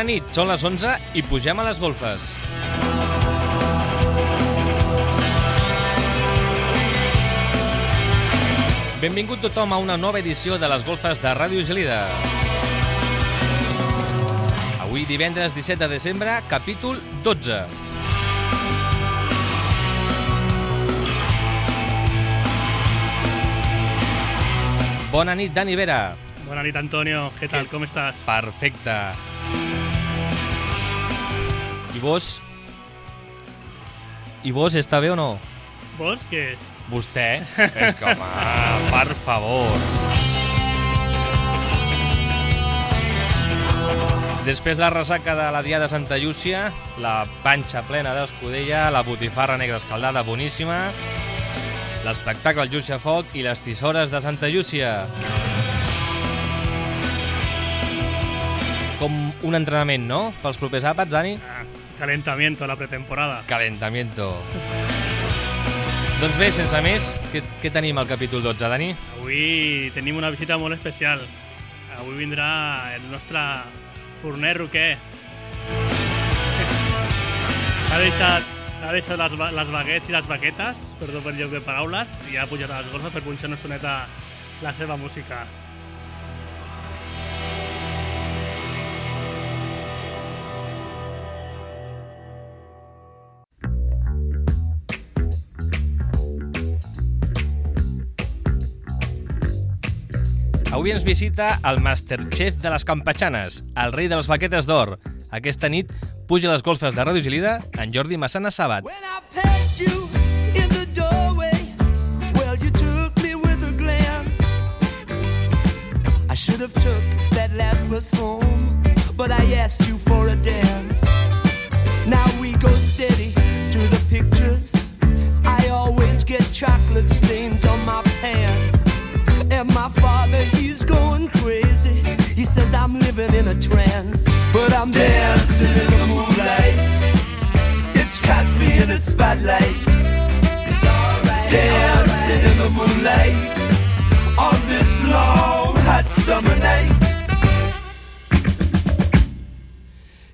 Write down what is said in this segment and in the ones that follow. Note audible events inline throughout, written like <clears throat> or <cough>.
Bona nit, són les 11 i pugem a les golfes. Benvingut tothom a una nova edició de les golfes de Ràdio Gelida. Avui divendres 17 de desembre, capítol 12. Bona nit, Dani Vera. Bona nit, Antonio. Què tal? Com estàs? Perfecte. I vos? I vos, està bé o no? Vos, què és? Vostè? És que, home, per favor. Després de la ressaca de la Diada de Santa Llúcia, la panxa plena d'escudella, la botifarra negra escaldada boníssima, l'espectacle al Llúcia Foc i les tisores de Santa Llúcia. Com un entrenament, no?, pels propers àpats, Dani? Calentamiento, la pretemporada. Calentamiento. Doncs bé, sense més, què, què tenim al capítol 12, Dani? Avui tenim una visita molt especial. Avui vindrà el nostre forner roquer. Ha deixat, ha deixat les, les baguets i les baquetes, perdó per lloc de paraules, i ha pujat a les golfes per punxar una estoneta la seva música. Avui ens visita el Masterchef de les Campatxanes, el rei de les baquetes d'or. Aquesta nit puja a les golfes de Ràdio Gelida en Jordi Massana Sabat. But I asked you for a dance. Now we go steady to the pictures. I always get chocolate stains in a trance, but I'm dancing in the moonlight. It's caught me in its spotlight. It's alright. Dancing in the moonlight on this long hot summer night.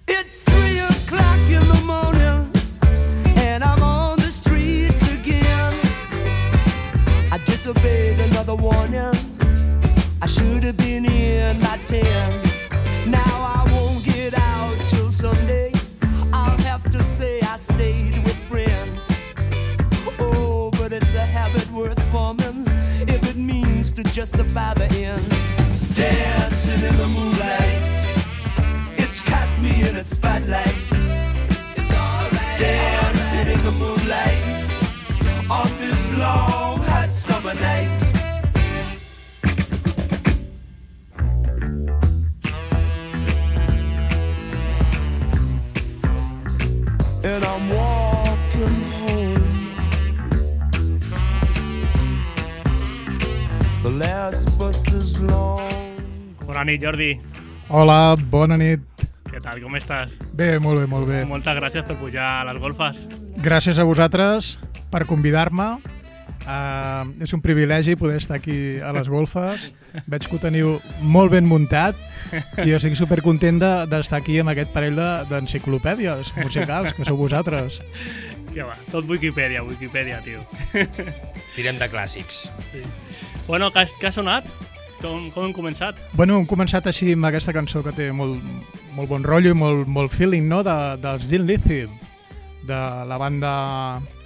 It's three o'clock in the morning, and I'm on the streets again. I disobeyed another warning. I should have been in by ten. Justify the end. Dancing in the moonlight, it's caught me in its spotlight. It's alright. Dancing in the moonlight on this long hot summer night. Bona nit, Jordi. Hola, bona nit. Què tal? Com estàs? Bé, molt bé, molt bé. Moltes gràcies per pujar a les golfes. Gràcies a vosaltres per convidar-me. Uh, és un privilegi poder estar aquí a les golfes. <laughs> Veig que ho teniu molt ben muntat i jo estic supercontent de- d'estar aquí amb aquest parell de- d'enciclopèdies musicals, que sou vosaltres. Què va? Tot Wikipedia, Wikipedia, tio. Tirem de clàssics. Sí. Bueno, què, ha- què ha sonat? Com, com hem començat? Bueno, hem començat així amb aquesta cançó que té molt, molt bon rotllo i molt, molt feeling, no?, de, dels Dean Lizzy, de la banda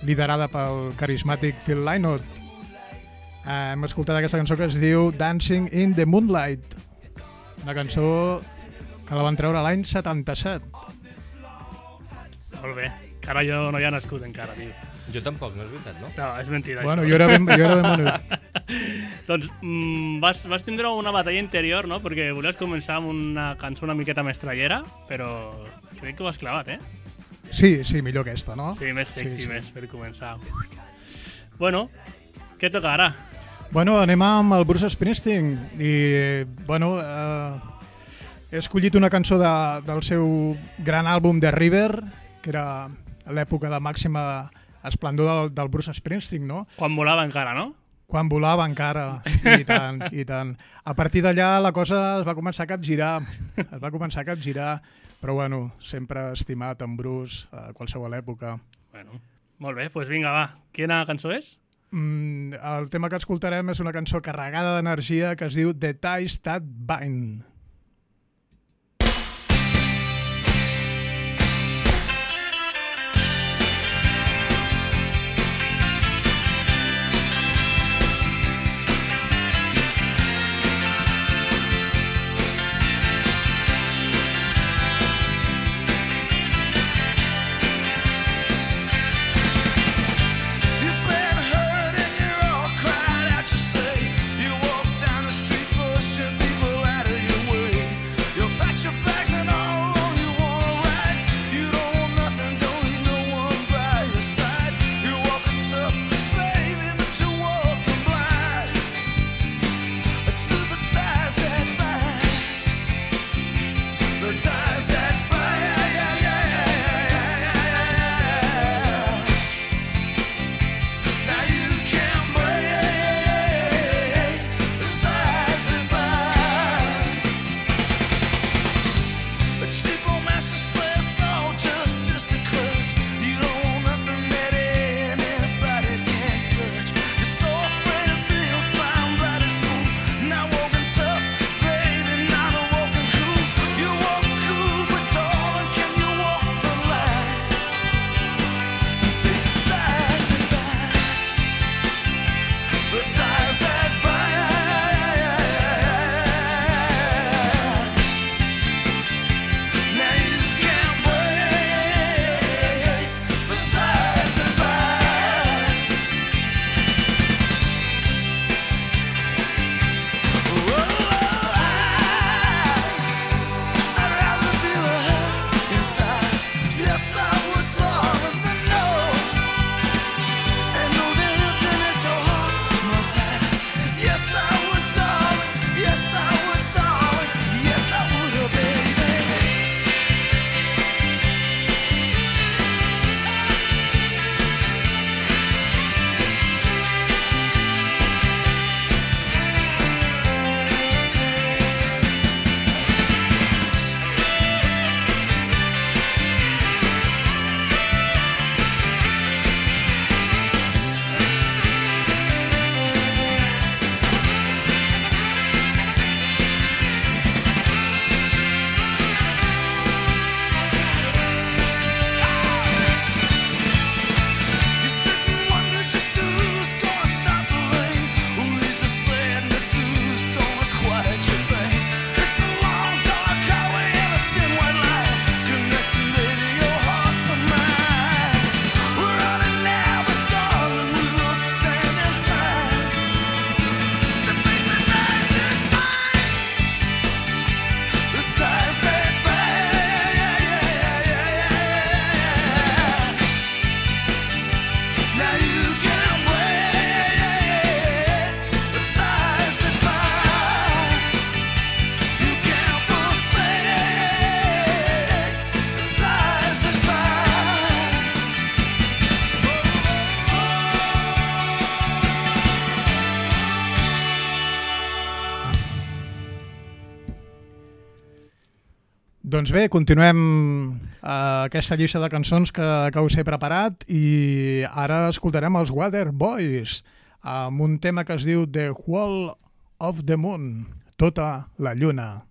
liderada pel carismàtic Phil Lynott. Eh, hem escoltat aquesta cançó que es diu Dancing in the Moonlight, una cançó que la van treure l'any 77. Molt bé. Que ara jo no hi ha nascut encara, tio. Jo tampoc, no és veritat, no? No, és mentida, Bueno, això. jo era ben, jo era ben menut. <laughs> Doncs mm, vas, vas tindre una batalla interior, no? Perquè volies començar amb una cançó una miqueta més trallera, però crec que ho has clavat, eh? Sí, sí, millor aquesta, no? Sí, més sexy, Sí, sí. més per començar. Bueno, què toca ara? Bueno, anem amb el Bruce Springsteen i, bueno, eh, he escollit una cançó de, del seu gran àlbum The River, que era l'època de màxima esplendor del, del Bruce Springsteen, no? Quan volava encara, no? Quan volava encara, i tant, i tant. A partir d'allà la cosa es va començar a capgirar, es va començar a capgirar, però bueno, sempre estimat en Bruce a qualsevol època. Bueno, molt bé, doncs vinga, va. Quina cançó és? Mm, el tema que escoltarem és una cançó carregada d'energia que es diu The Ties That Bind. Doncs bé, continuem eh, aquesta llista de cançons que, que us he preparat i ara escoltarem els Water Boys amb un tema que es diu The Wall of the Moon, tota la lluna.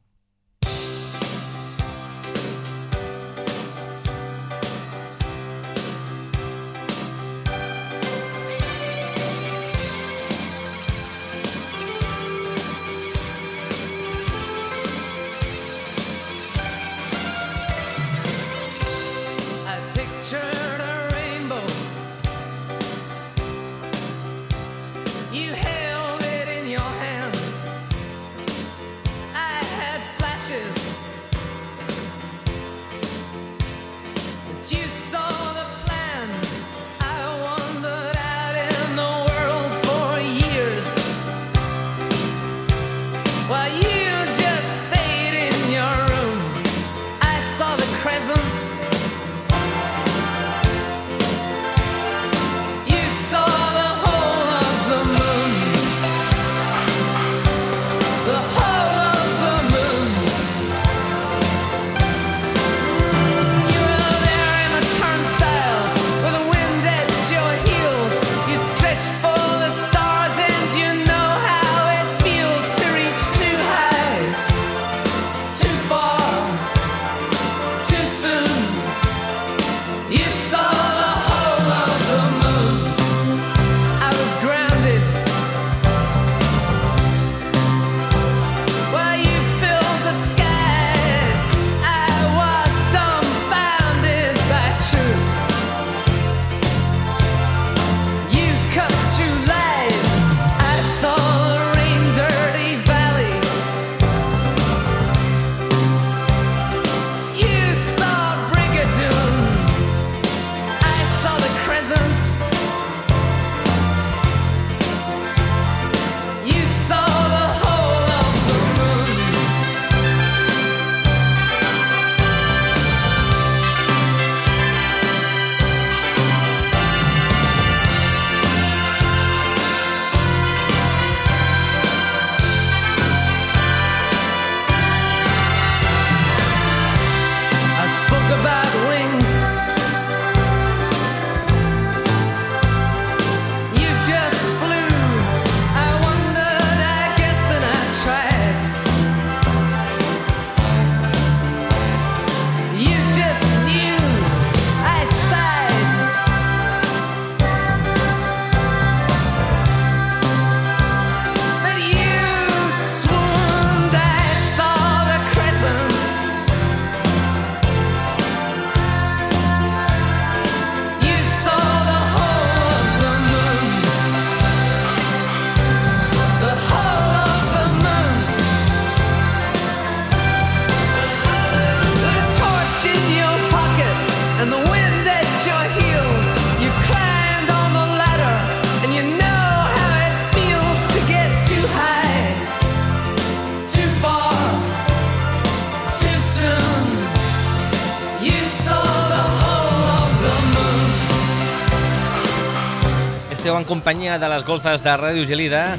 Esteu en companyia de les golfes de Ràdio Gelida.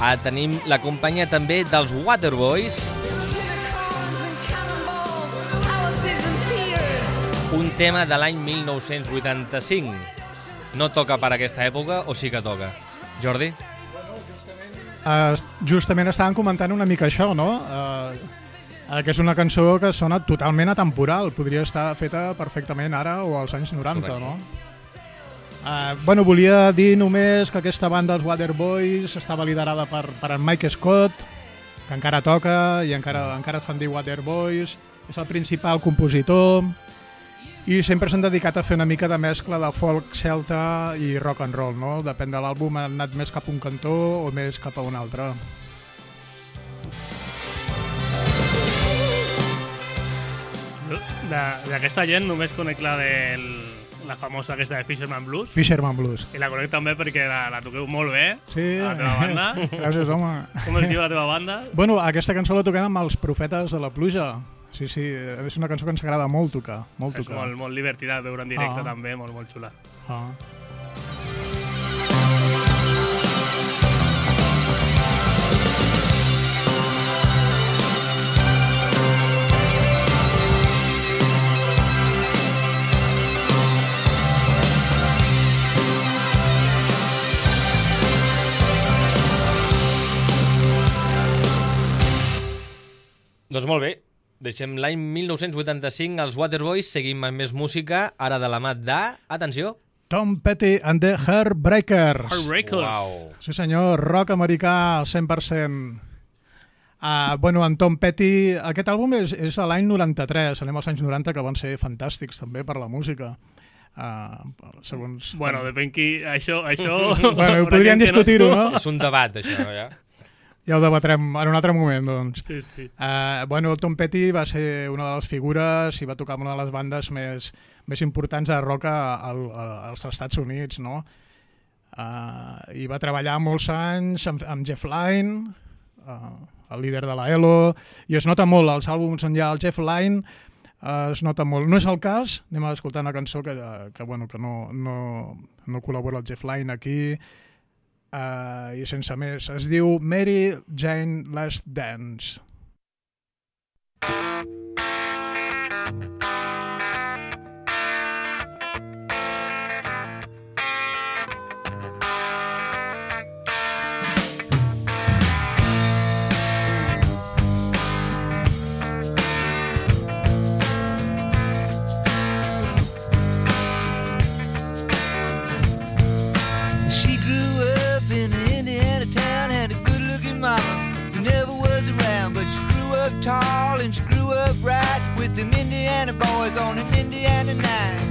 Ah, tenim la companyia també dels Waterboys, un tema de l'any 1985. No toca per aquesta època o sí que toca? Jordi? Uh, justament estàvem comentant una mica això, no? Uh, que és una cançó que sona totalment atemporal. Podria estar feta perfectament ara o als anys 90, Correcte. no? Uh, bueno, volia dir només que aquesta banda, els Waterboys, estava liderada per, per en Mike Scott, que encara toca i encara, encara es fan dir Waterboys, és el principal compositor i sempre s'han dedicat a fer una mica de mescla de folk celta i rock and roll, no? Depèn de l'àlbum, han anat més cap a un cantó o més cap a un altre. D'aquesta gent només conec la del la famosa aquesta de Fisherman Blues Fisherman Blues. i la conec també perquè la, la toqueu molt bé Sí. a la teva banda. <laughs> Gràcies, home. Com es diu la teva banda? Bueno, aquesta cançó la toquem amb els Profetes de la Pluja. Sí, sí, és una cançó que ens agrada molt tocar, molt És tocar. molt, molt divertida de veure en directe Ah. també, molt, molt xula. Ah. Doncs molt bé, deixem l'any 1985 els Waterboys, seguim amb més música, ara de la mà de... Atenció! Tom Petty and the Heartbreakers. Heartbreakers. Uau. Sí senyor, rock americà al 100%. Uh, bueno, en Tom Petty, aquest àlbum és, és de l'any 93, anem als anys 90, que van ser fantàstics també per la música. Uh, segons... Bueno, depèn qui... Això... això Bueno, <laughs> podríem discutir-ho, no? És un debat, això, ja. Ja ho debatrem en un altre moment, doncs. Sí, sí. Uh, bueno, Tom Petty va ser una de les figures i va tocar amb una de les bandes més, més importants de rock al- a- als Estats Units, no? Uh, I va treballar molts anys amb, amb Jeff Lynne, uh, el líder de la ELO, i es nota molt, als àlbums on hi ha el Jeff Lynne, uh, es nota molt. No és el cas, anem a escoltar una cançó que, que, bueno, que no, no, no col·labora el Jeff Lynne aquí, uh, i sense més. Es diu Mary Jane Last Dance. Boys on an Indiana night.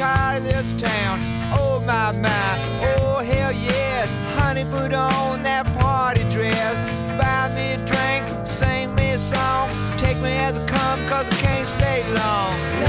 Tired of this town. Oh my my, oh hell yes, honey, put on that party dress, buy me a drink, sing me a song, take me as I come, cause I can't stay long.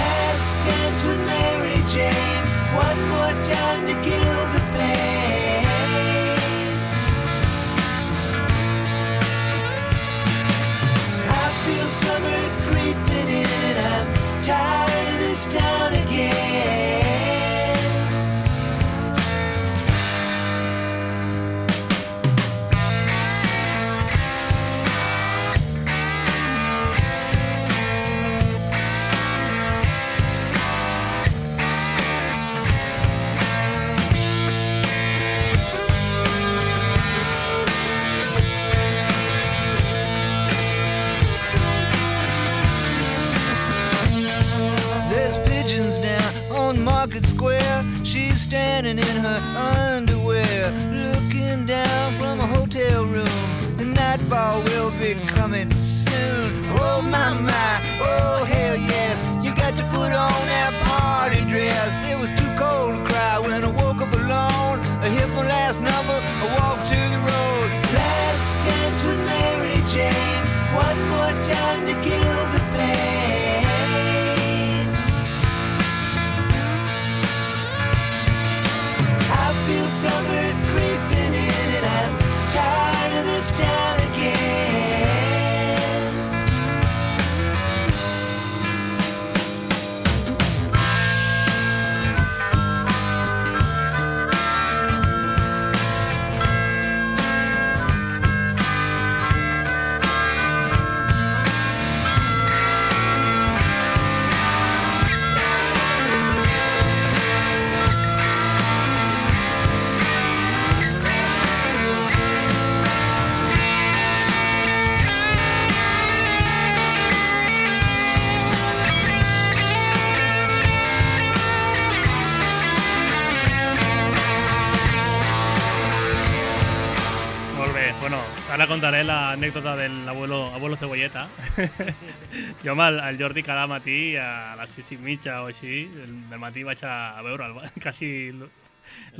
Contaré l'anècdota de l'abuelo abuelo cebolleta. <laughs> jo amb el, el Jordi cada matí a les sis i mitja o així, del, matí vaig a, a veure'l, <laughs> quasi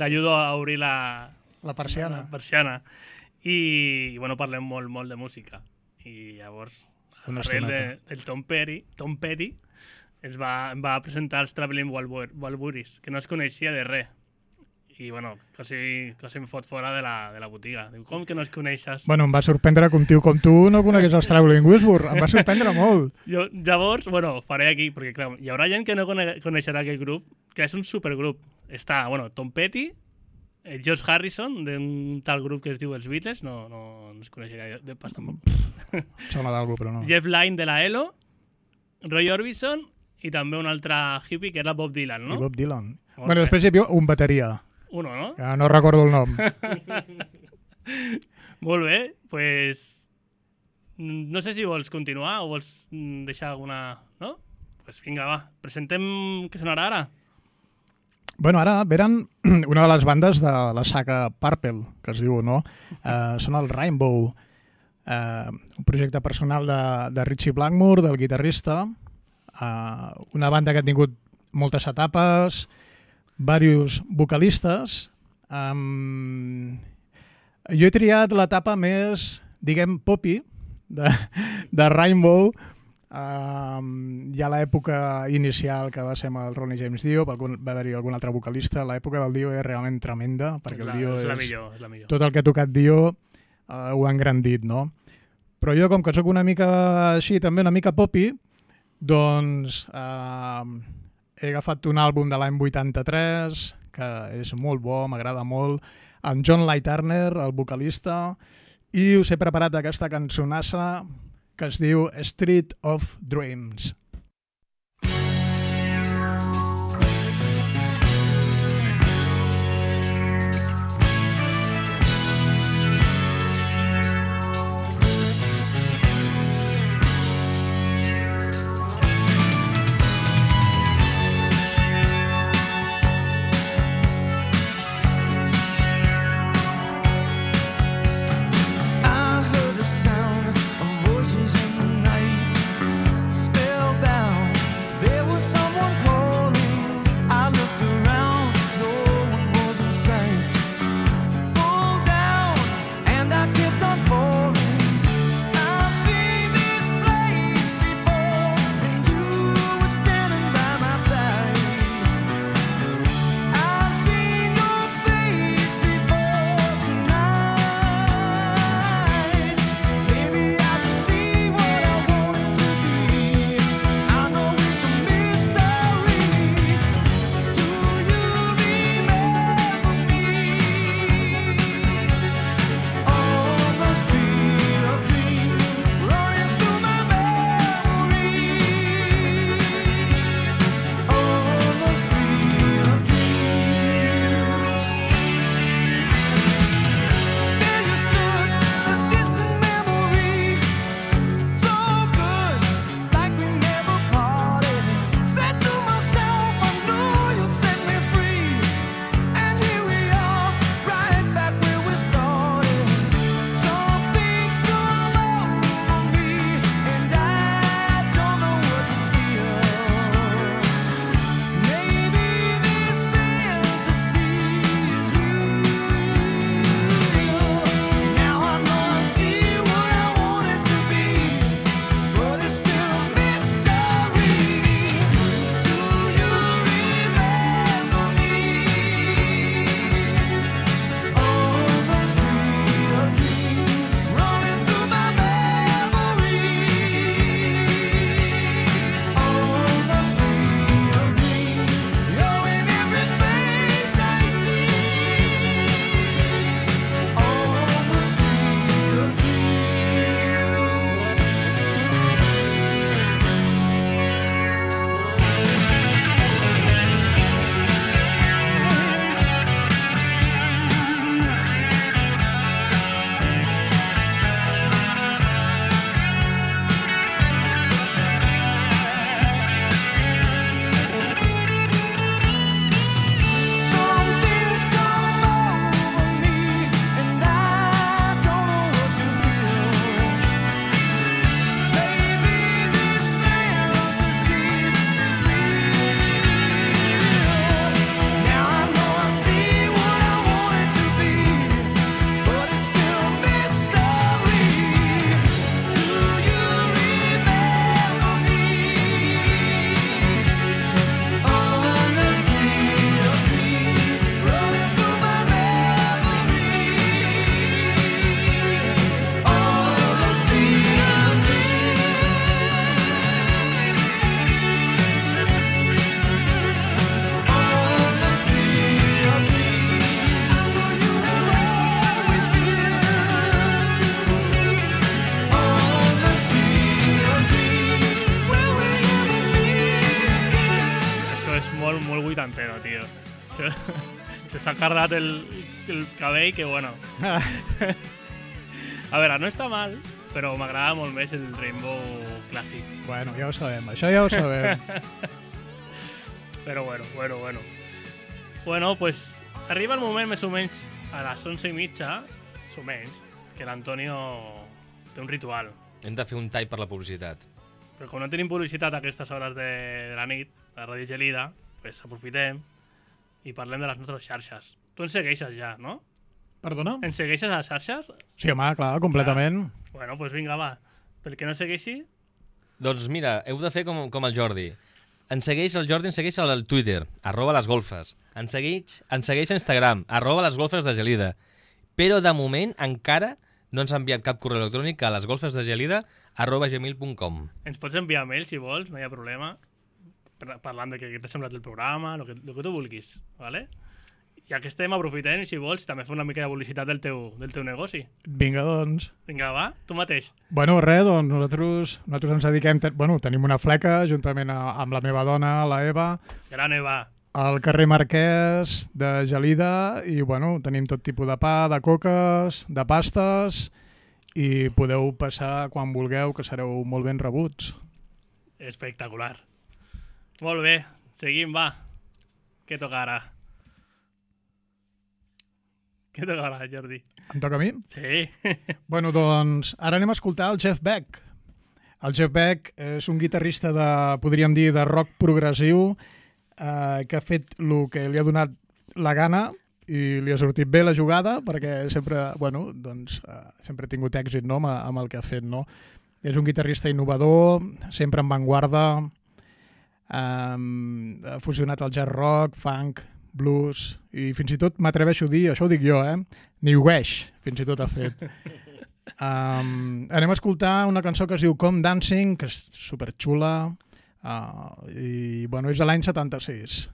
l'ajudo a obrir la, La persiana. la persiana. I, i bueno, parlem molt, molt de música. I llavors, Una arrel de, estoneta. del Tom Petty, Tom Petty ens va, va presentar els Traveling Walbur- Walburis, que no es coneixia de res. I, bueno, quasi, quasi em fot fora de la, de la botiga. Diu, com que no es coneixes? Bueno, em va sorprendre que un tio com tu no conegués els Traveling Wilbur. Em va sorprendre molt. Jo, llavors, bueno, faré aquí, perquè clar, hi haurà gent que no cone coneixerà aquest grup, que és un supergrup. Està, bueno, Tom Petty, eh, Josh Harrison, d'un tal grup que es diu Els Beatles, no, no, no es coneix gaire de pas tampoc. Sona d'algú, però no. Jeff Lynne de la ELO, Roy Orbison i també un altre hippie que era Bob Dylan, I no? Bob Dylan. Molt Bueno, bé. després hi havia un bateria, Uno, no? que no recordo el nom. <laughs> Molt bé, pues... No sé si vols continuar o vols deixar alguna... No? Pues vinga, va, presentem què sonarà ara. Bueno, ara veren <clears throat> una de les bandes de la saga Purple, que es diu, no? Uh, són el Rainbow, uh, un projecte personal de, de Richie Blackmore, del guitarrista, uh, una banda que ha tingut moltes etapes, diversos vocalistes. Um, jo he triat l'etapa més, diguem, poppy de, de Rainbow, Um, ha l'època inicial que va ser amb el Ronnie James Dio, va haver-hi algun altre vocalista. L'època del Dio és realment tremenda, perquè és la, el Dio és la millor, és la millor. Tot el que ha tocat Dio uh, ho ha engrandit, no? Però jo, com que sóc una mica així, també una mica poppy, doncs uh, he agafat un àlbum de l'any 83, que és molt bo, m'agrada molt, amb John Light Turner, el vocalista, i us he preparat aquesta cançonassa que es diu Street of Dreams. Cardat el, el cabell que, bueno... <laughs> A veure, no està mal, però m'agrada molt més el Rainbow clàssic. bueno, ja ho sabem, això ja ho sabem. <laughs> Però bueno, bueno, bueno. Bueno, pues arriba el moment més o menys a les 11 i mitja, més o menys, que l'Antonio té un ritual. Hem de fer un tall per la publicitat. Però com no tenim publicitat a aquestes hores de, de la nit, a Ràdio Gelida, pues aprofitem i parlem de les nostres xarxes. Tu ens segueixes ja, no? Perdona? Ens segueixes a les xarxes? Sí, home, clar, completament. Bueno, pues vinga, va. Pel que no segueixi, Doncs mira, heu de fer com, com el Jordi. Ens segueix, el Jordi ens segueix al Twitter, arroba les golfes. Ens segueix, ens segueix a Instagram, arroba les golfes de Gelida. Però de moment encara no ens ha enviat cap correu electrònic a lesgolfesdegelida arroba gmail.com. ens pots enviar mail si vols, no hi ha problema. Parlant de què t'ha semblat el programa, el que, el que tu vulguis, ¿vale? Ja que estem, aprofitem, si vols, també fer una mica de publicitat del teu, del teu negoci. Vinga, doncs. Vinga, va, tu mateix. Bueno, res, doncs nosaltres, nosaltres ens dediquem... Te, bueno, tenim una fleca, juntament a, amb la meva dona, la Eva, Gran Eva. al carrer Marquès de Gelida i, bueno, tenim tot tipus de pa, de coques, de pastes i podeu passar quan vulgueu, que sereu molt ben rebuts. Espectacular. Molt bé, seguim, va. Què toca ara? Què toca ara, Jordi? Em toca a mi? Sí. <laughs> Bueno, doncs ara anem a escoltar el Jeff Beck. El Jeff Beck és un guitarrista de, podríem dir, de rock progressiu eh, que ha fet el que li ha donat la gana i li ha sortit bé la jugada perquè sempre, bueno, doncs, eh, sempre ha tingut èxit no, amb, amb el que ha fet. No? És un guitarrista innovador, sempre en vanguarda, eh, ha fusionat el jazz rock, funk, blues i fins i tot m'atreveixo a dir, això ho dic jo, eh? New West, fins i tot ha fet. <laughs> Um, anem a escoltar una cançó que es diu Com Dancing, que és superxula, uh, i bueno, és de l'any 76.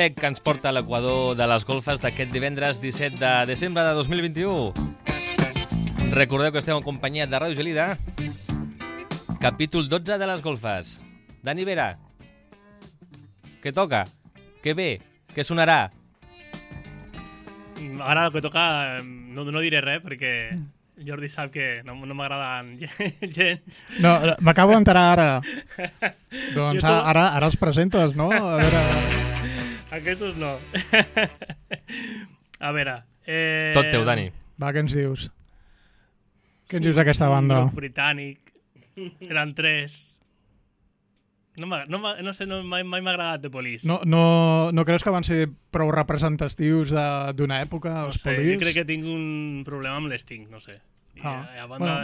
Beck, que ens porta a l'equador de les golfes d'aquest divendres 17 de desembre de 2021. Recordeu que esteu en companyia de Ràdio Gelida. Capítol 12 de les golfes. Dani Vera. Què toca? Què ve? Què sonarà? Ara el que toca, no, no diré res perquè Jordi sap que no, no m'agraden <laughs> gens. No, m'acabo d'enterar ara. <laughs> doncs ara, ara els presentes, no? A veure... <laughs> Aquestos no. <laughs> A veure... Eh, Tot teu, Dani. Va, què ens dius? Què ens dius d'aquesta banda? Un britànic. Eren tres. No, no, no sé, no, mai, mai m'ha agradat The Police. No, no, no creus que van ser prou representatius de- d'una època, no els sé, Police? jo crec que tinc un problema amb l'Sting, no sé. I, Ah, a, a banda...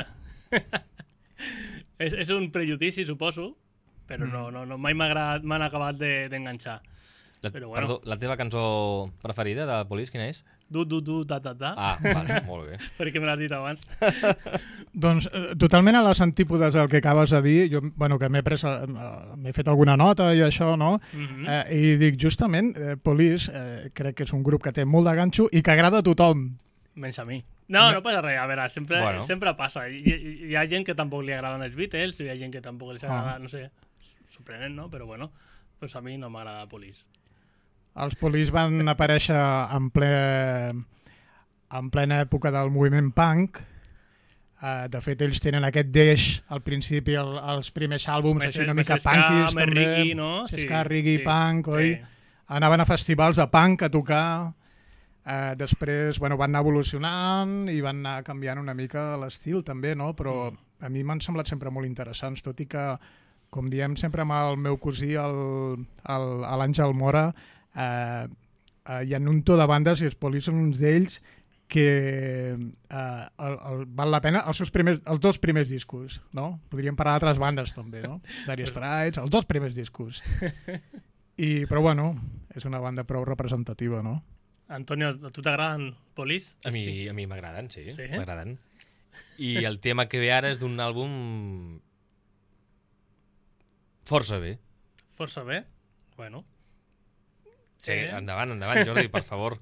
<laughs> és, és un prejudici, suposo, però Mm. no, no, no, mai m'han acabat de- d'enganxar. La, Però bueno. perdó, la teva cançó preferida de Police, quina és? Du, du, du, da, da, da, Ah, vale, <laughs> molt bé. perquè me l'has dit abans. <laughs> Doncs eh, totalment a les antípodes del que acabes de dir, jo, bueno, que m'he pres, eh, m'he fet alguna nota i això, no? Mhm. Eh, I dic, justament, eh, Police eh, crec que és un grup que té molt de ganxo i que agrada a tothom. Menys a mi. No, no passa res. A veure, sempre, Bueno. sempre passa. Hi, hi, hi ha gent que tampoc li agraden els Beatles, hi ha gent que tampoc els agrada, Ah. no sé, sorprenent, no? Però bueno, pues a mi no m'agrada Police. Els Police van aparèixer en, ple, en plena època del moviment punk. Uh, de fet, ells tenen aquest deix al principi, el, els primers àlbums, Més- així una mica punkis, més també. no? Sí, Sí, sí, punk, oi? sí. Anaven a festivals de punk a tocar. Uh, després bueno, van anar evolucionant i van anar canviant una mica l'estil també, no? però Mm. a mi m'han semblat sempre molt interessants, tot i que, com diem sempre amb el meu cosí, l'Àngel Mora, eh, eh, hi ha un to de bandes i els polis són uns d'ells que eh, el, el, val la pena els seus primers, els dos primers discos, no? Podríem parlar d'altres bandes també, no? <laughs> Dire Straits, els dos primers discos. <laughs> I, però bueno, és una banda prou representativa, no? Antonio, a tu t'agraden Police? A mi a mi m'agraden, sí, Sí? m'agraden. I el tema que ve ara és d'un àlbum força bé. Força bé. Bueno. Sí, Eh? endavant, endavant, Jordi, per favor.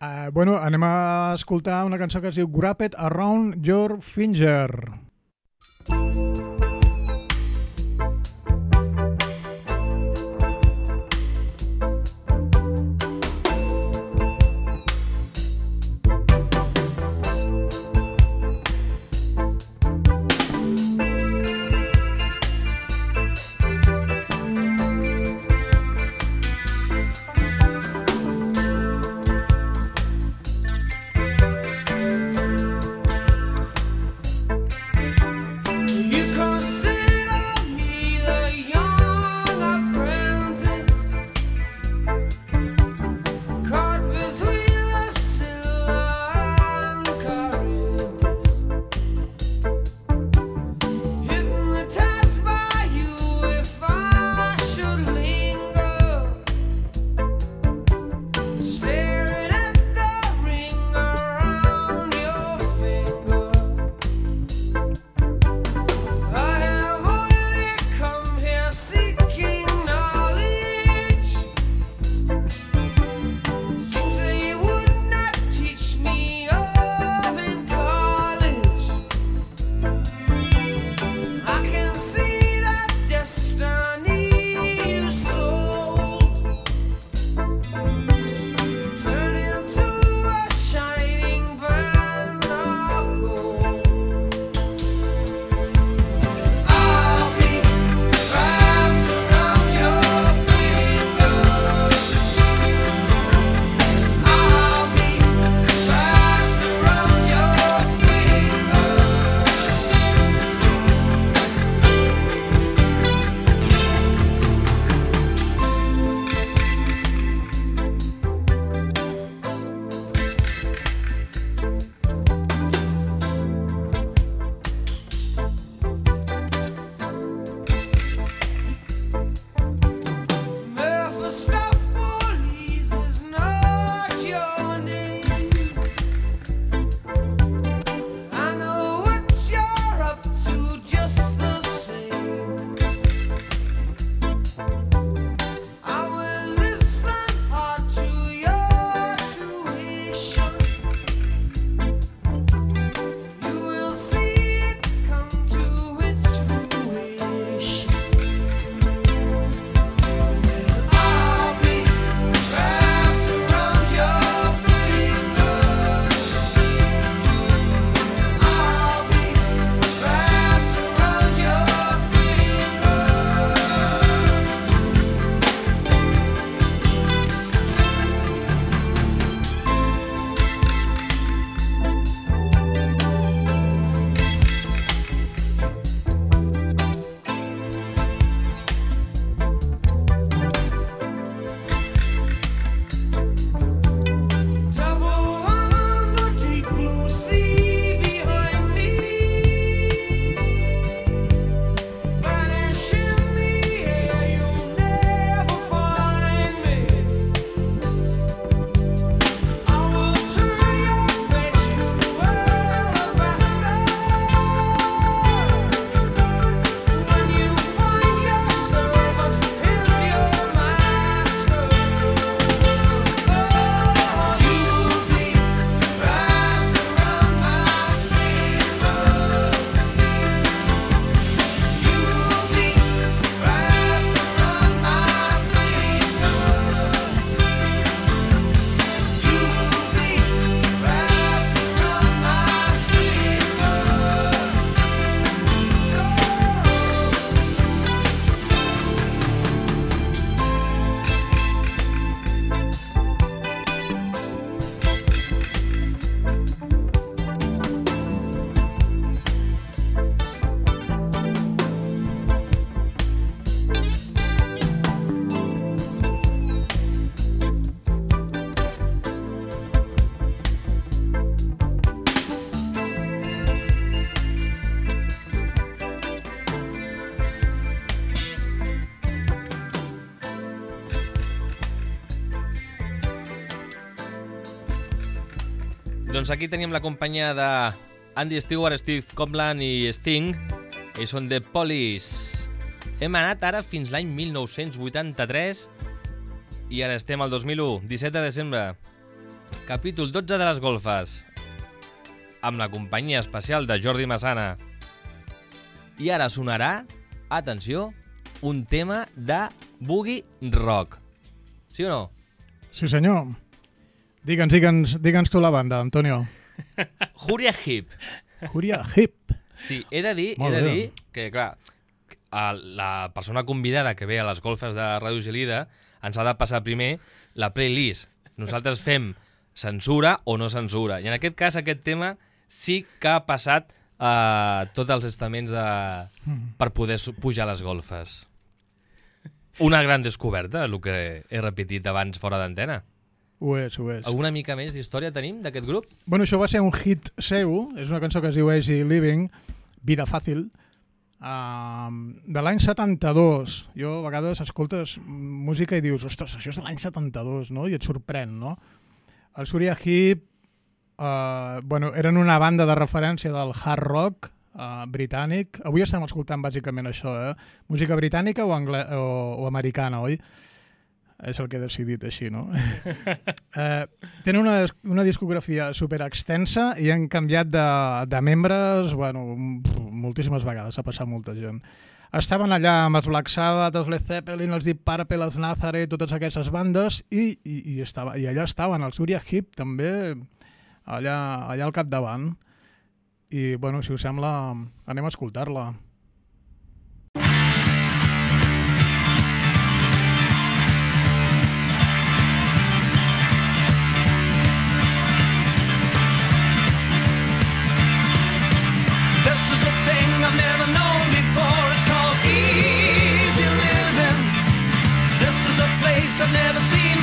Uh, <laughs> bueno, anem a escoltar una cançó que es diu Grab It Around Your Finger. Grab aquí tenim la companyia de Andy Stewart, Steve Copland i Sting. Ells són The Police. Hem anat ara fins l'any 1983 i ara estem al 2001, 17 de desembre. Capítol 12 de les golfes. Amb la companyia especial de Jordi Massana. I ara sonarà, atenció, un tema de Boogie Rock. Sí o no? Sí, senyor. Digue'ns, digue'ns, digue'ns tu la banda, Antonio. <laughs> Huria Hip. Huria Hip. Sí, he de dir, he Molt de bé. dir que, clar, a la persona convidada que ve a les golfes de Ràdio Gelida ens ha de passar primer la playlist. Nosaltres fem censura o no censura. I en aquest cas, aquest tema sí que ha passat a tots els estaments de... per poder pujar a les golfes. Una gran descoberta, el que he repetit abans fora d'antena. Ho és, ho és. Alguna mica més d'història tenim d'aquest grup? Bueno, això va ser un hit seu, és una cançó que es diu Easy Living, Vida Fàcil, uh, de l'any 72. Jo a vegades escoltes música i dius, ostres, això és de l'any 72, no? I et sorprèn, no? El Surya Hip, uh, bueno, eren una banda de referència del hard rock uh, britànic. Avui estem escoltant bàsicament això, eh? Música britànica o, angle o, o americana, oi? És el que he decidit així, no? <laughs> eh, tenen una, una discografia super extensa i han canviat de, de membres bueno, moltíssimes vegades, ha passat molta gent. Estaven allà amb els Black Sabbath, els Led Zeppelin, els Deep Purple, els Nazareth, totes aquestes bandes, i, i, i, estava, i allà estaven, el Surya Hip també, allà, allà al capdavant. I, bueno, si us sembla, anem a escoltar-la. Never seen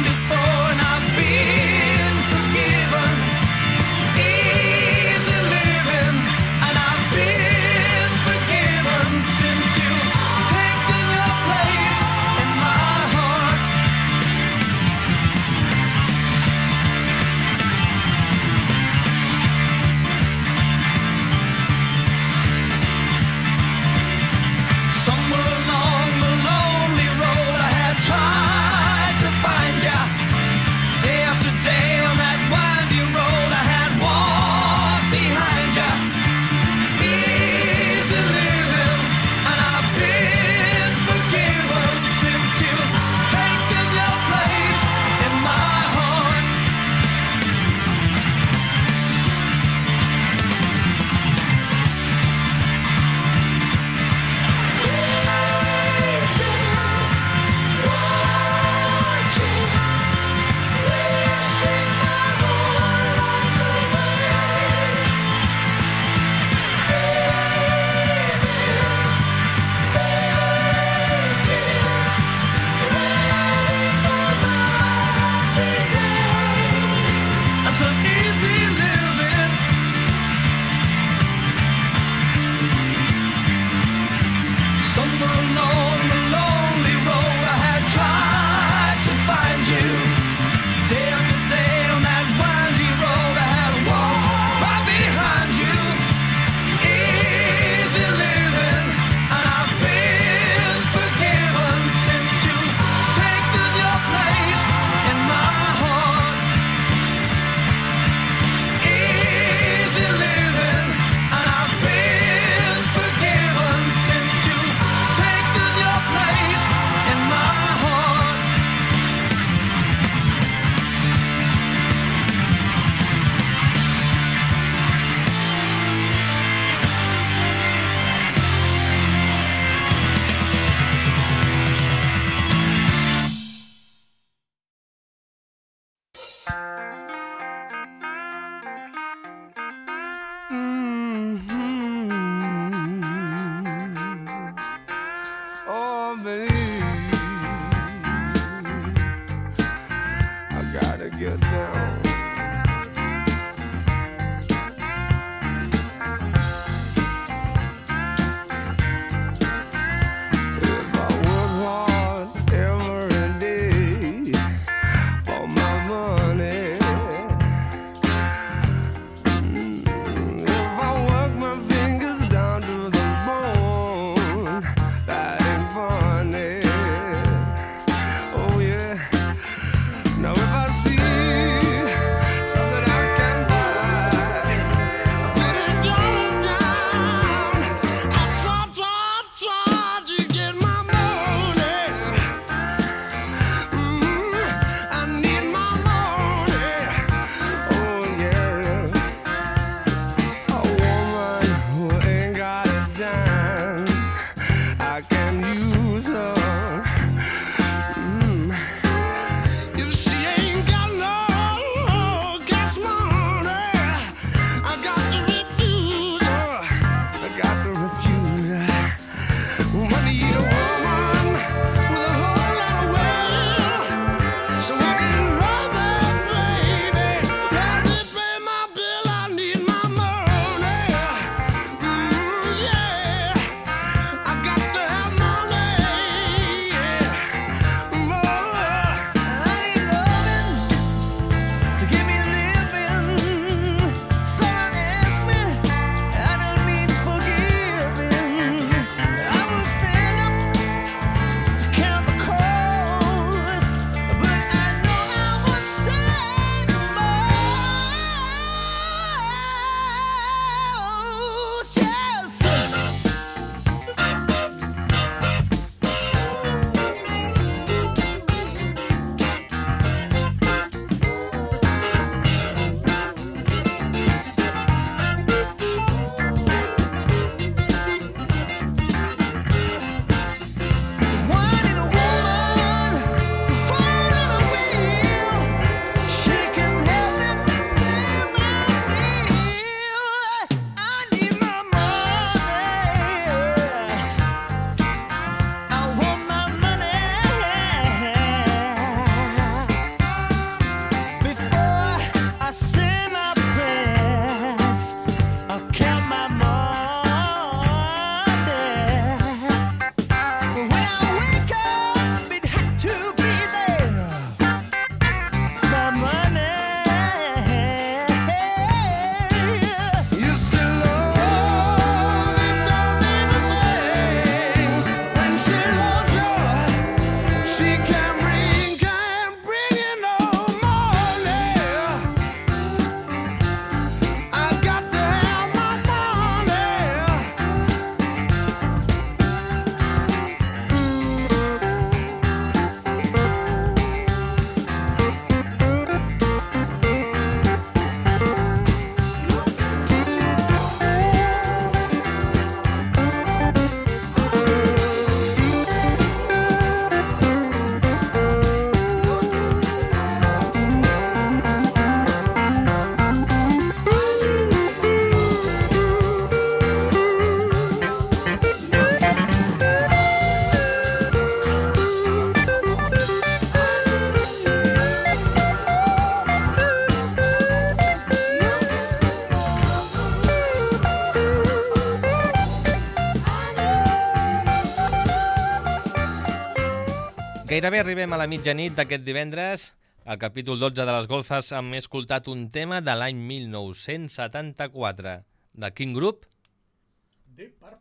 Gairebé arribem a la mitjanit d'aquest divendres. Al capítol 12 de les golfes hem escoltat un tema de l'any 1974. De quin grup?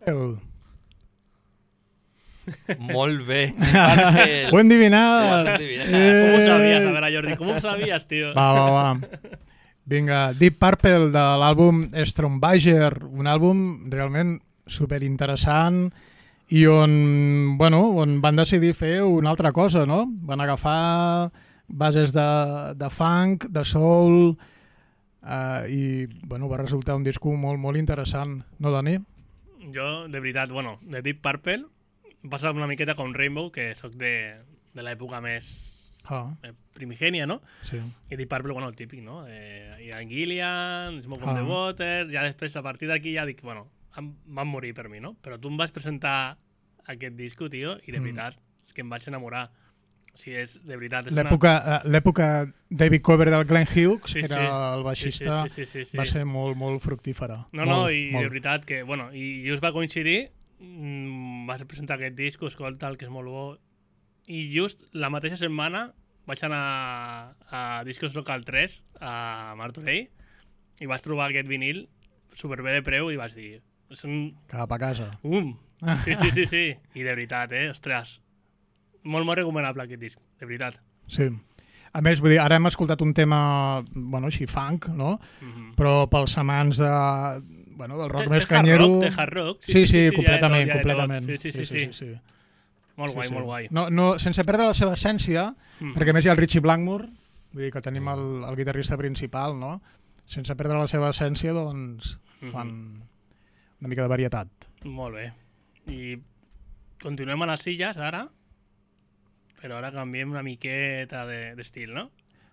El... Molt bé. <laughs> Purple. Ho Ho has adivinat. ¿Cómo Eh. sabías? A ver, a Jordi, ¿cómo sabías, tío? Va, va, va. Vinga, Deep Purple de l'àlbum Strombager, un àlbum realment superinteressant i on, bueno, on van decidir fer una altra cosa, no? Van agafar bases de, de funk, de soul, eh, i bueno, va resultar un disco molt, molt interessant, no, Dani? Jo, de veritat, bueno, de Deep Purple, passa una miqueta com Rainbow, que sóc de, de l'època més Ah, eh, primigènia, no? sí. I Deep Purple, bueno, el típic, no? Eh, Ian Gillian, Smoke on Ah. the Water... Ja després, a partir d'aquí, ja dic, bueno, van morir per mi, no? Però tu em vas presentar aquest disco, tio, i de Mm. veritat, és que em vaig enamorar. O sigui, és, de veritat, és una... L'època eh, l'època David Cover del Glenn Hughes, Sí, que sí. era el Sí, baixista, sí, sí, sí, sí, sí. va ser molt, molt fructífera. No, no, molt, i molt. de veritat que, bueno, i just va coincidir, mm, vas presentar aquest disc, escolta, el que és molt bo, i just la mateixa setmana vaig anar a Discos Local 3 a Martorell i vaig trobar aquest vinil superbé de preu i vaig dir, és un... Cap a casa. Um! Sí, sí, sí, sí. I de veritat, eh? Ostres, molt, molt recomanable aquest disc, de veritat. Sí. A més, vull dir, ara hem escoltat un tema, bueno, així funk, no? Mm -hmm. Però pels amants de, bueno, del rock De- més de canyero... rock, de hard rock. Sí, sí, sí, ja de tot, completament, ja tot. completament. Sí, sí, sí, sí. sí, sí. Molt Sí, guai, sí. molt guai. No, no, sense perdre la seva essència, Mm. perquè a més hi ha el Richie Blackmore, vull dir que tenim el, el guitarrista principal, no? Sense perdre la seva essència, doncs Mhm. fan una mica de varietat. Molt bé. I continuem a les illes, ara, però ara canviem una miqueta de- d'estil, no?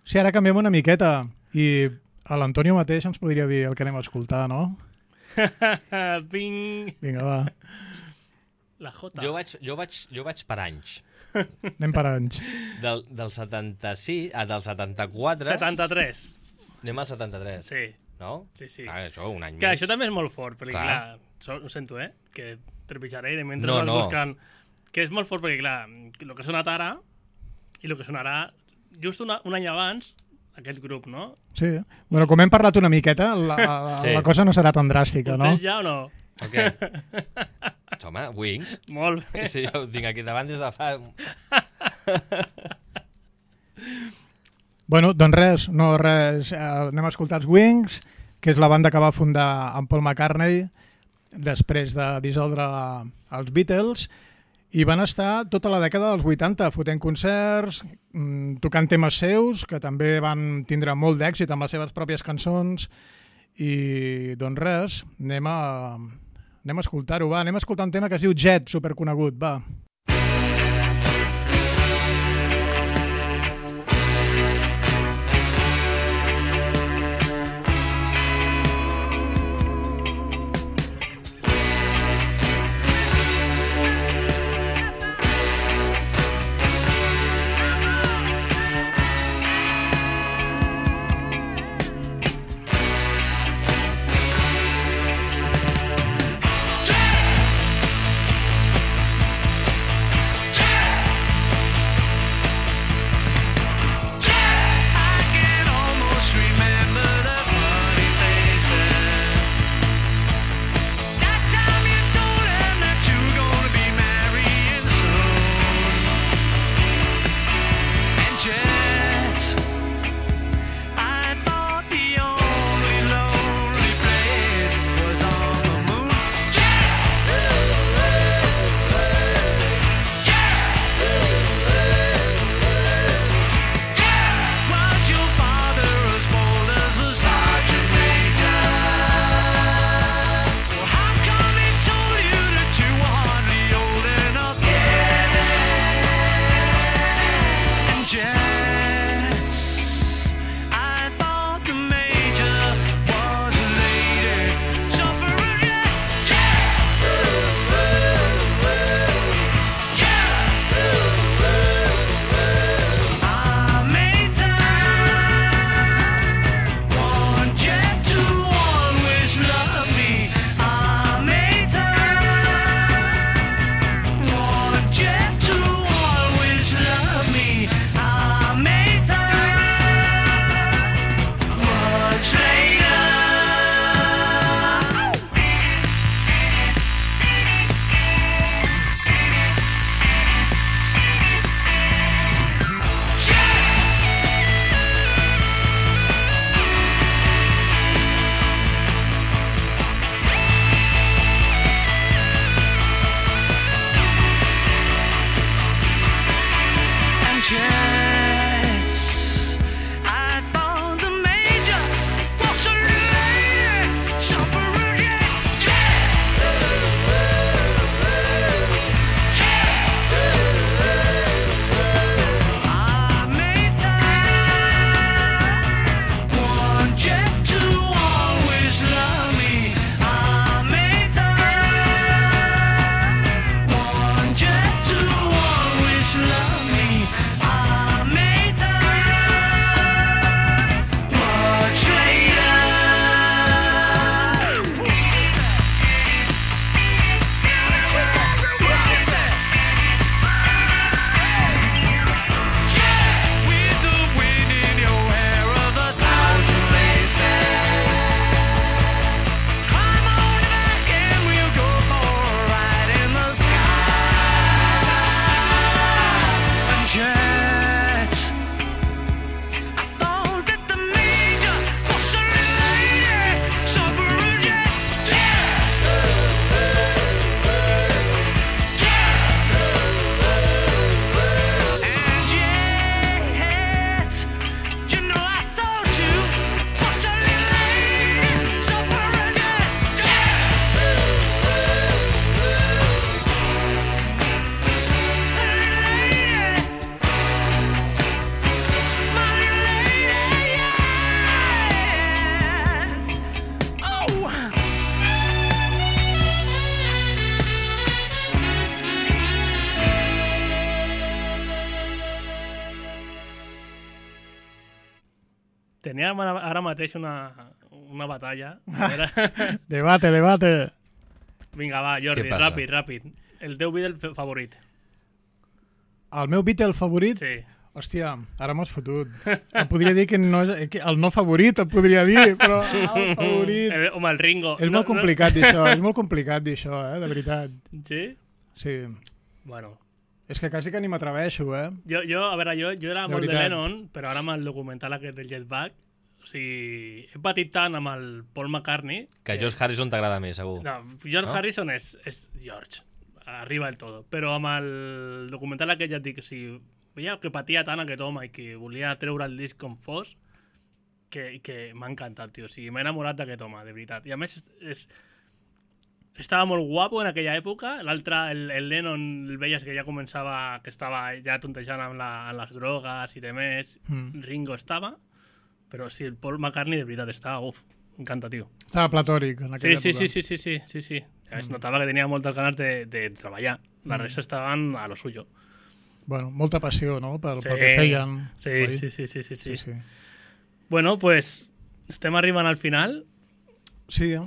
Sí, ara canviem una miqueta i a l'Antonio mateix ens podria dir el que anem a escoltar, no? <laughs> Ping! Vinga, va, La J. Jo vaig, jo, vaig, jo vaig per anys. <laughs> anem per anys. Del, del 76, ah, del 74, 73. anem al 73. Sí, No? sí, sí. Ah, això, un any Que més. això també és molt fort, perquè, Clar. clar, ho sento, eh? Que trepitjaré i de mentre No, no. buscant... Que és molt fort perquè, clar, el que ha sonat ara i el que sonarà just una, un any abans, aquest grup, no? Sí. Bueno, com hem parlat una miqueta, la, la, Sí. la cosa no serà tan dràstica, Ho no? tens ja o no? O què? <laughs> Home, Wings. Molt bé. Sí, jo ho tinc aquí davant des de fa... <laughs> Bueno, doncs res, no res. Eh, anem a escoltar els Wings, que és la banda que va fundar en Paul McCartney després de dissoldre els Beatles i van estar tota la dècada dels 80 fotent concerts, mm, tocant temes seus, que també van tindre molt d'èxit amb les seves pròpies cançons i doncs res, anem a, anem a escoltar-ho, va, anem a escoltar un tema que es diu Jet, superconegut, va. Jet! Mateix una, una batalla. <laughs> Debate, debate. Vinga, va, Jordi, ràpid, ràpid. El teu fa- favorit. El meu Beatle favorit? Sí. Hòstia, ara m'has fotut. <laughs> Et podria dir que no és, que el no favorit, et podria dir, però <laughs> el favorit... El, home, el Ringo. És molt complicat dir això, és molt complicat dir això, eh, de veritat. Sí? Sí. Bueno. És que quasi que ni m'atreveixo, eh? Jo, jo, a veure, jo, jo era De molt de veritat. Lennon, però ara amb el documental aquest del Jetpack, o sigui, he patit tant amb el Paul McCartney... Que George Harrison t'agrada més, segur. No, George No? Harrison és, és George, arriba el todo. Però amb el documental aquest ja et dic, o sigui, veia que patia tant aquest home i que volia treure el disc com fos, que, que m'ha encantat, tio. O sigui, m'he enamorat d'aquest home, de veritat. I a més, és, és, estava molt guapo en aquella època. L'altre, el, el Lennon, el veies que ja començava, que estava ja tontejant amb, la, amb les drogues i demés. Mm. Ringo estava, però sí, el Paul McCartney de veritat estava, uf, m'encanta, tio. Estava platòric en Sí, aquella sí, època. sí, sí, sí, sí, sí, sí. Es notava que tenia moltes ganes de, de treballar. La resta estaven a lo suyo. Bueno, molta passió, no?, pel, Sí. pel que feien. Sí, oi? sí, sí, sí, sí, sí. sí, sí. Bueno, pues estem arribant al final. Sí, eh?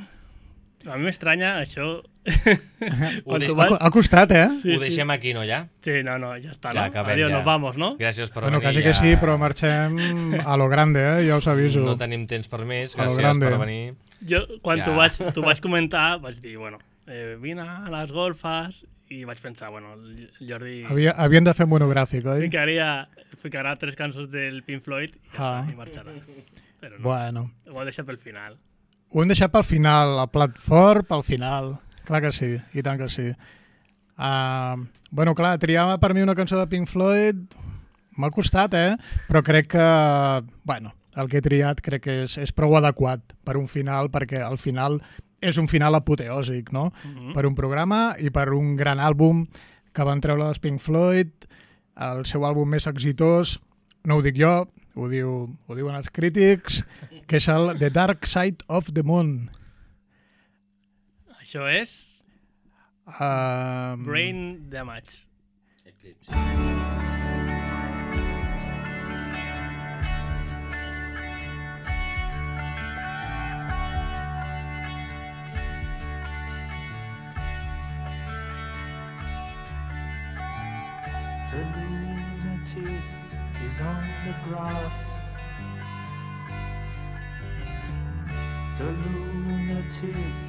A mi m'estranya això... Ha, costat, eh? Sí, ho sí. deixem aquí, no, ja? Sí, no, no, ja està, Ja no? acabem, Adiós, ja. nos vamos, no? Gràcies per Bueno, venir. quasi ja... que sí, però marxem a lo grande, eh? Ja us aviso. No tenim temps per més. A lo Gràcies grande. per venir. Jo, quan Ja. t'ho vaig, vaig comentar, vaig dir, bueno, eh, vine a les golfes i vaig pensar, bueno, el Jordi Havia, havien de fer monogràfic, oi? ficaria, ficarà tres cançons del Pink Floyd i ja Ah. està, i marxarà. Però no, Bueno, ho he deixat pel final. ho hem deixat pel final, el plat fort pel final. Clar que sí, i tant que sí. Uh, bueno, clar, triar per mi una cançó de Pink Floyd m'ha costat, eh? Però crec que, bueno, el que he triat crec que és, és prou adequat per un final, perquè al final és un final apoteòsic, no? Mm -hmm. per un programa i per un gran àlbum que van treure els Pink Floyd, el seu àlbum més exitós, no ho dic jo, ho, diu, ho diuen els crítics, que és el The Dark Side of the Moon. Això és Um, Brain Damage. The lunatic is on the grass. The lunatic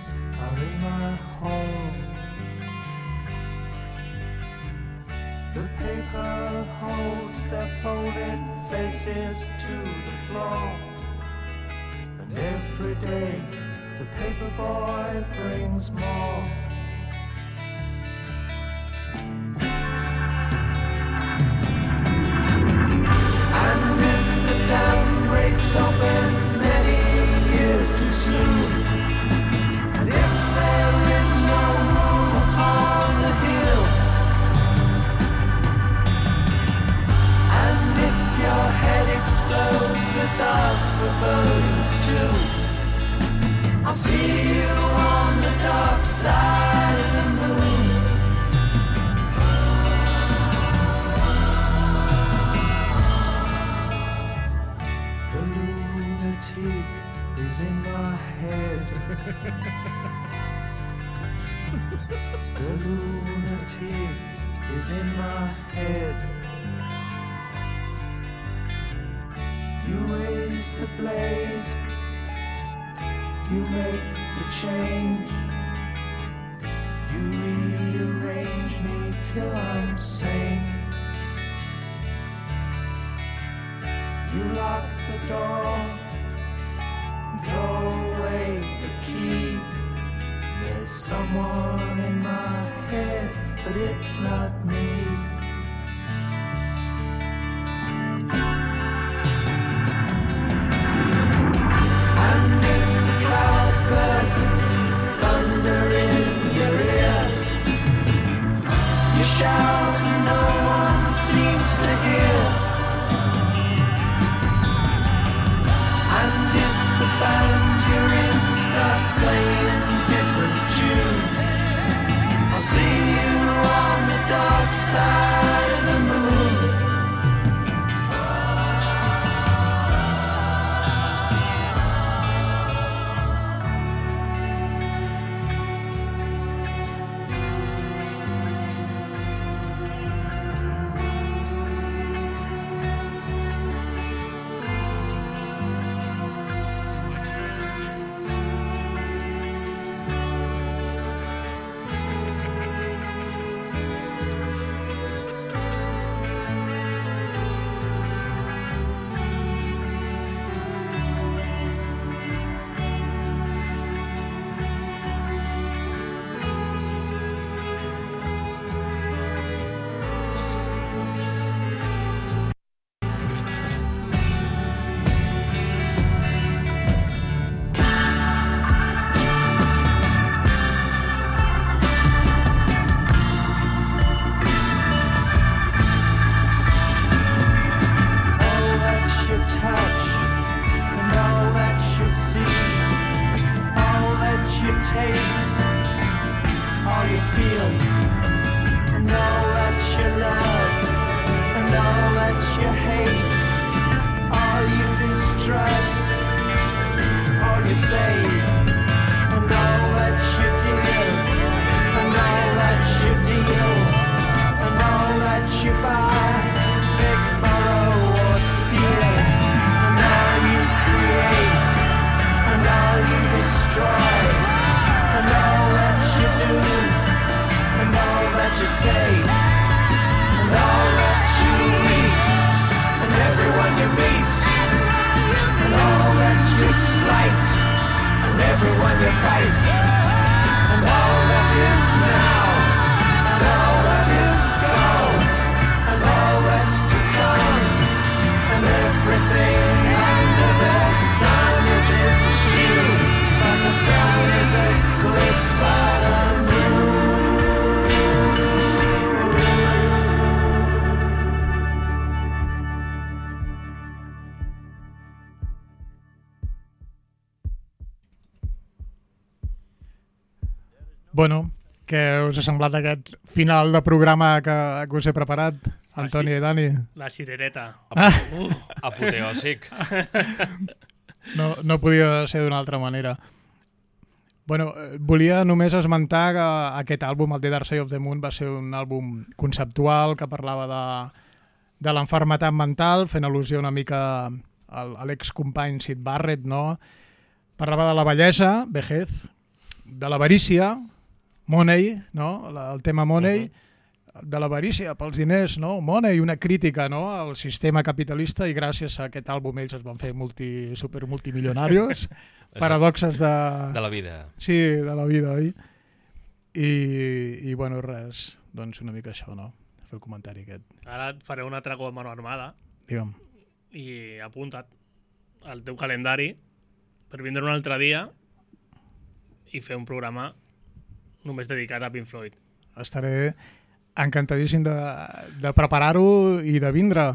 are in my hall. The paper holds their folded faces to the floor. And every day the paper boy brings more. Bueno, què us ha semblat aquest final de programa que, que us he preparat, Antoni i Dani? La cirereta. Apoteòsic. <laughs> No, no podia ser d'una altra manera. Bueno, eh, volia només esmentar que aquest àlbum, el The Dark Side of the Moon, va ser un àlbum conceptual que parlava de, de l'enfermetat mental, fent al·lusió una mica al, a l'excompany Sid Barrett, no? Parlava de la bellesa, vejez, de l'avarícia, money, no? La, el tema money, de l'avarícia pels diners, no? Money, una crítica no? al sistema capitalista i gràcies a aquest àlbum ells es van fer multi, super multimilionarios, <laughs> paradoxes de... De la vida. Sí, de la vida, oi? I, i bueno, res, doncs una mica això, no? Fer el comentari aquest. Ara et faré una altra com a mano armada Digue'm. i apunta't al teu calendari per vindre un altre dia i fer un programa només dedicat a Pink Floyd. Estaré encantadíssim de, de preparar-ho i de vindre.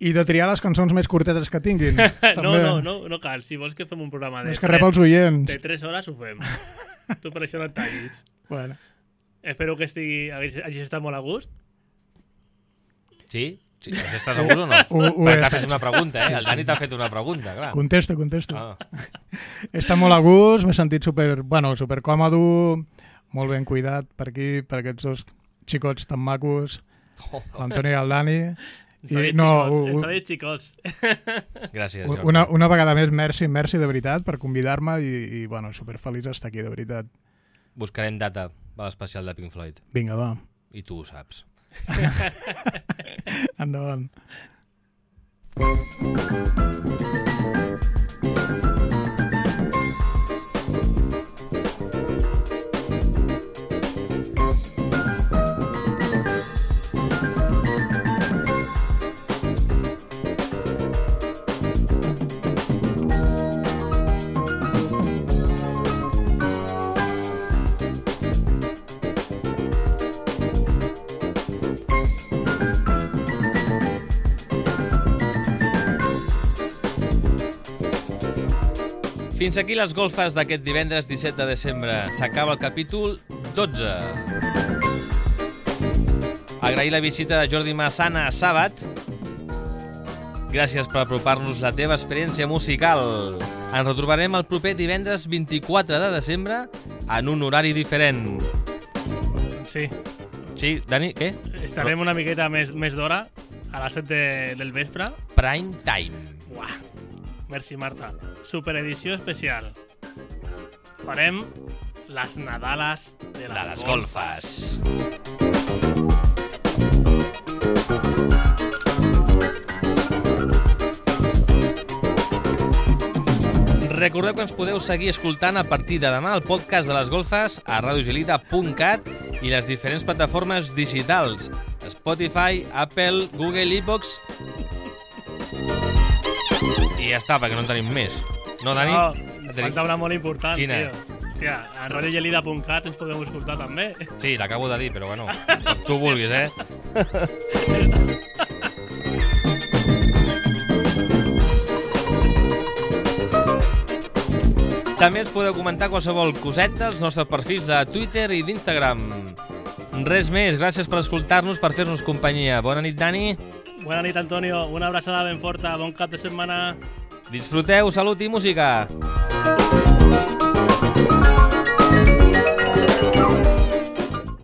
I de triar les cançons més curtetes que tinguin. <laughs> No, també. no, no, no cal. Si vols que fem un programa de, És que rep els oients. de 3 hores, ho fem. <laughs> tu per això no et tallis. Bueno, Espero que estigui, hagis, hagis estat molt a gust. Sí? sí. <laughs> Estàs segur o no? Ho- ho Perquè he t'ha estat. fet una pregunta, eh? El Dani t'ha fet una pregunta, clar. contesto, contesto. Ah. Està molt a gust, m'he sentit super, bueno, super còmodo, molt ben cuidat per aquí, per aquests dos xicots tan macos, l'Antoni i el Dani. I, no, xicots, u- ens ha dit xicots. Gràcies, Jordi. una, una vegada més, merci, merci de veritat per convidar-me i, i bueno, super feliç d'estar aquí, de veritat. Buscarem data de l'especial de Pink Floyd. Vinga, va, I tu ho saps. <laughs> endavant. Fins aquí les golfes d'aquest divendres 17 de desembre. S'acaba el capítol 12. Agrair la visita de Jordi Massana a Sàbat. Gràcies per apropar-nos la teva experiència musical. Ens retrobarem el proper divendres 24 de desembre en un horari diferent. Sí, Sí, Dani, què? estarem una miqueta més, més d'hora, a les 7 de, del vespre. Prime time. Uah. Merci, Marta. Superedició especial. Farem les Nadales de les, De les golfes. Recordeu que ens podeu seguir escoltant a partir de demà el podcast de les golfes a radiogelida.cat i les diferents plataformes digitals Spotify, Apple, Google, iVoox ja està, perquè no en tenim més. No, Dani? No, ens falta una molt important, Quina? tio. Hòstia, a radiogelida.cat ens podeu escoltar també. Sí, l'acabo de dir, però bueno, com tu vulguis, eh? També ens podeu comentar qualsevol coseta als nostres perfils de Twitter i d'Instagram. Res més, gràcies per escoltar-nos, per fer-nos companyia. Bona nit, Dani. Bona nit, Antonio. Una abraçada ben forta, bon cap de setmana. Disfruteu, salut i música.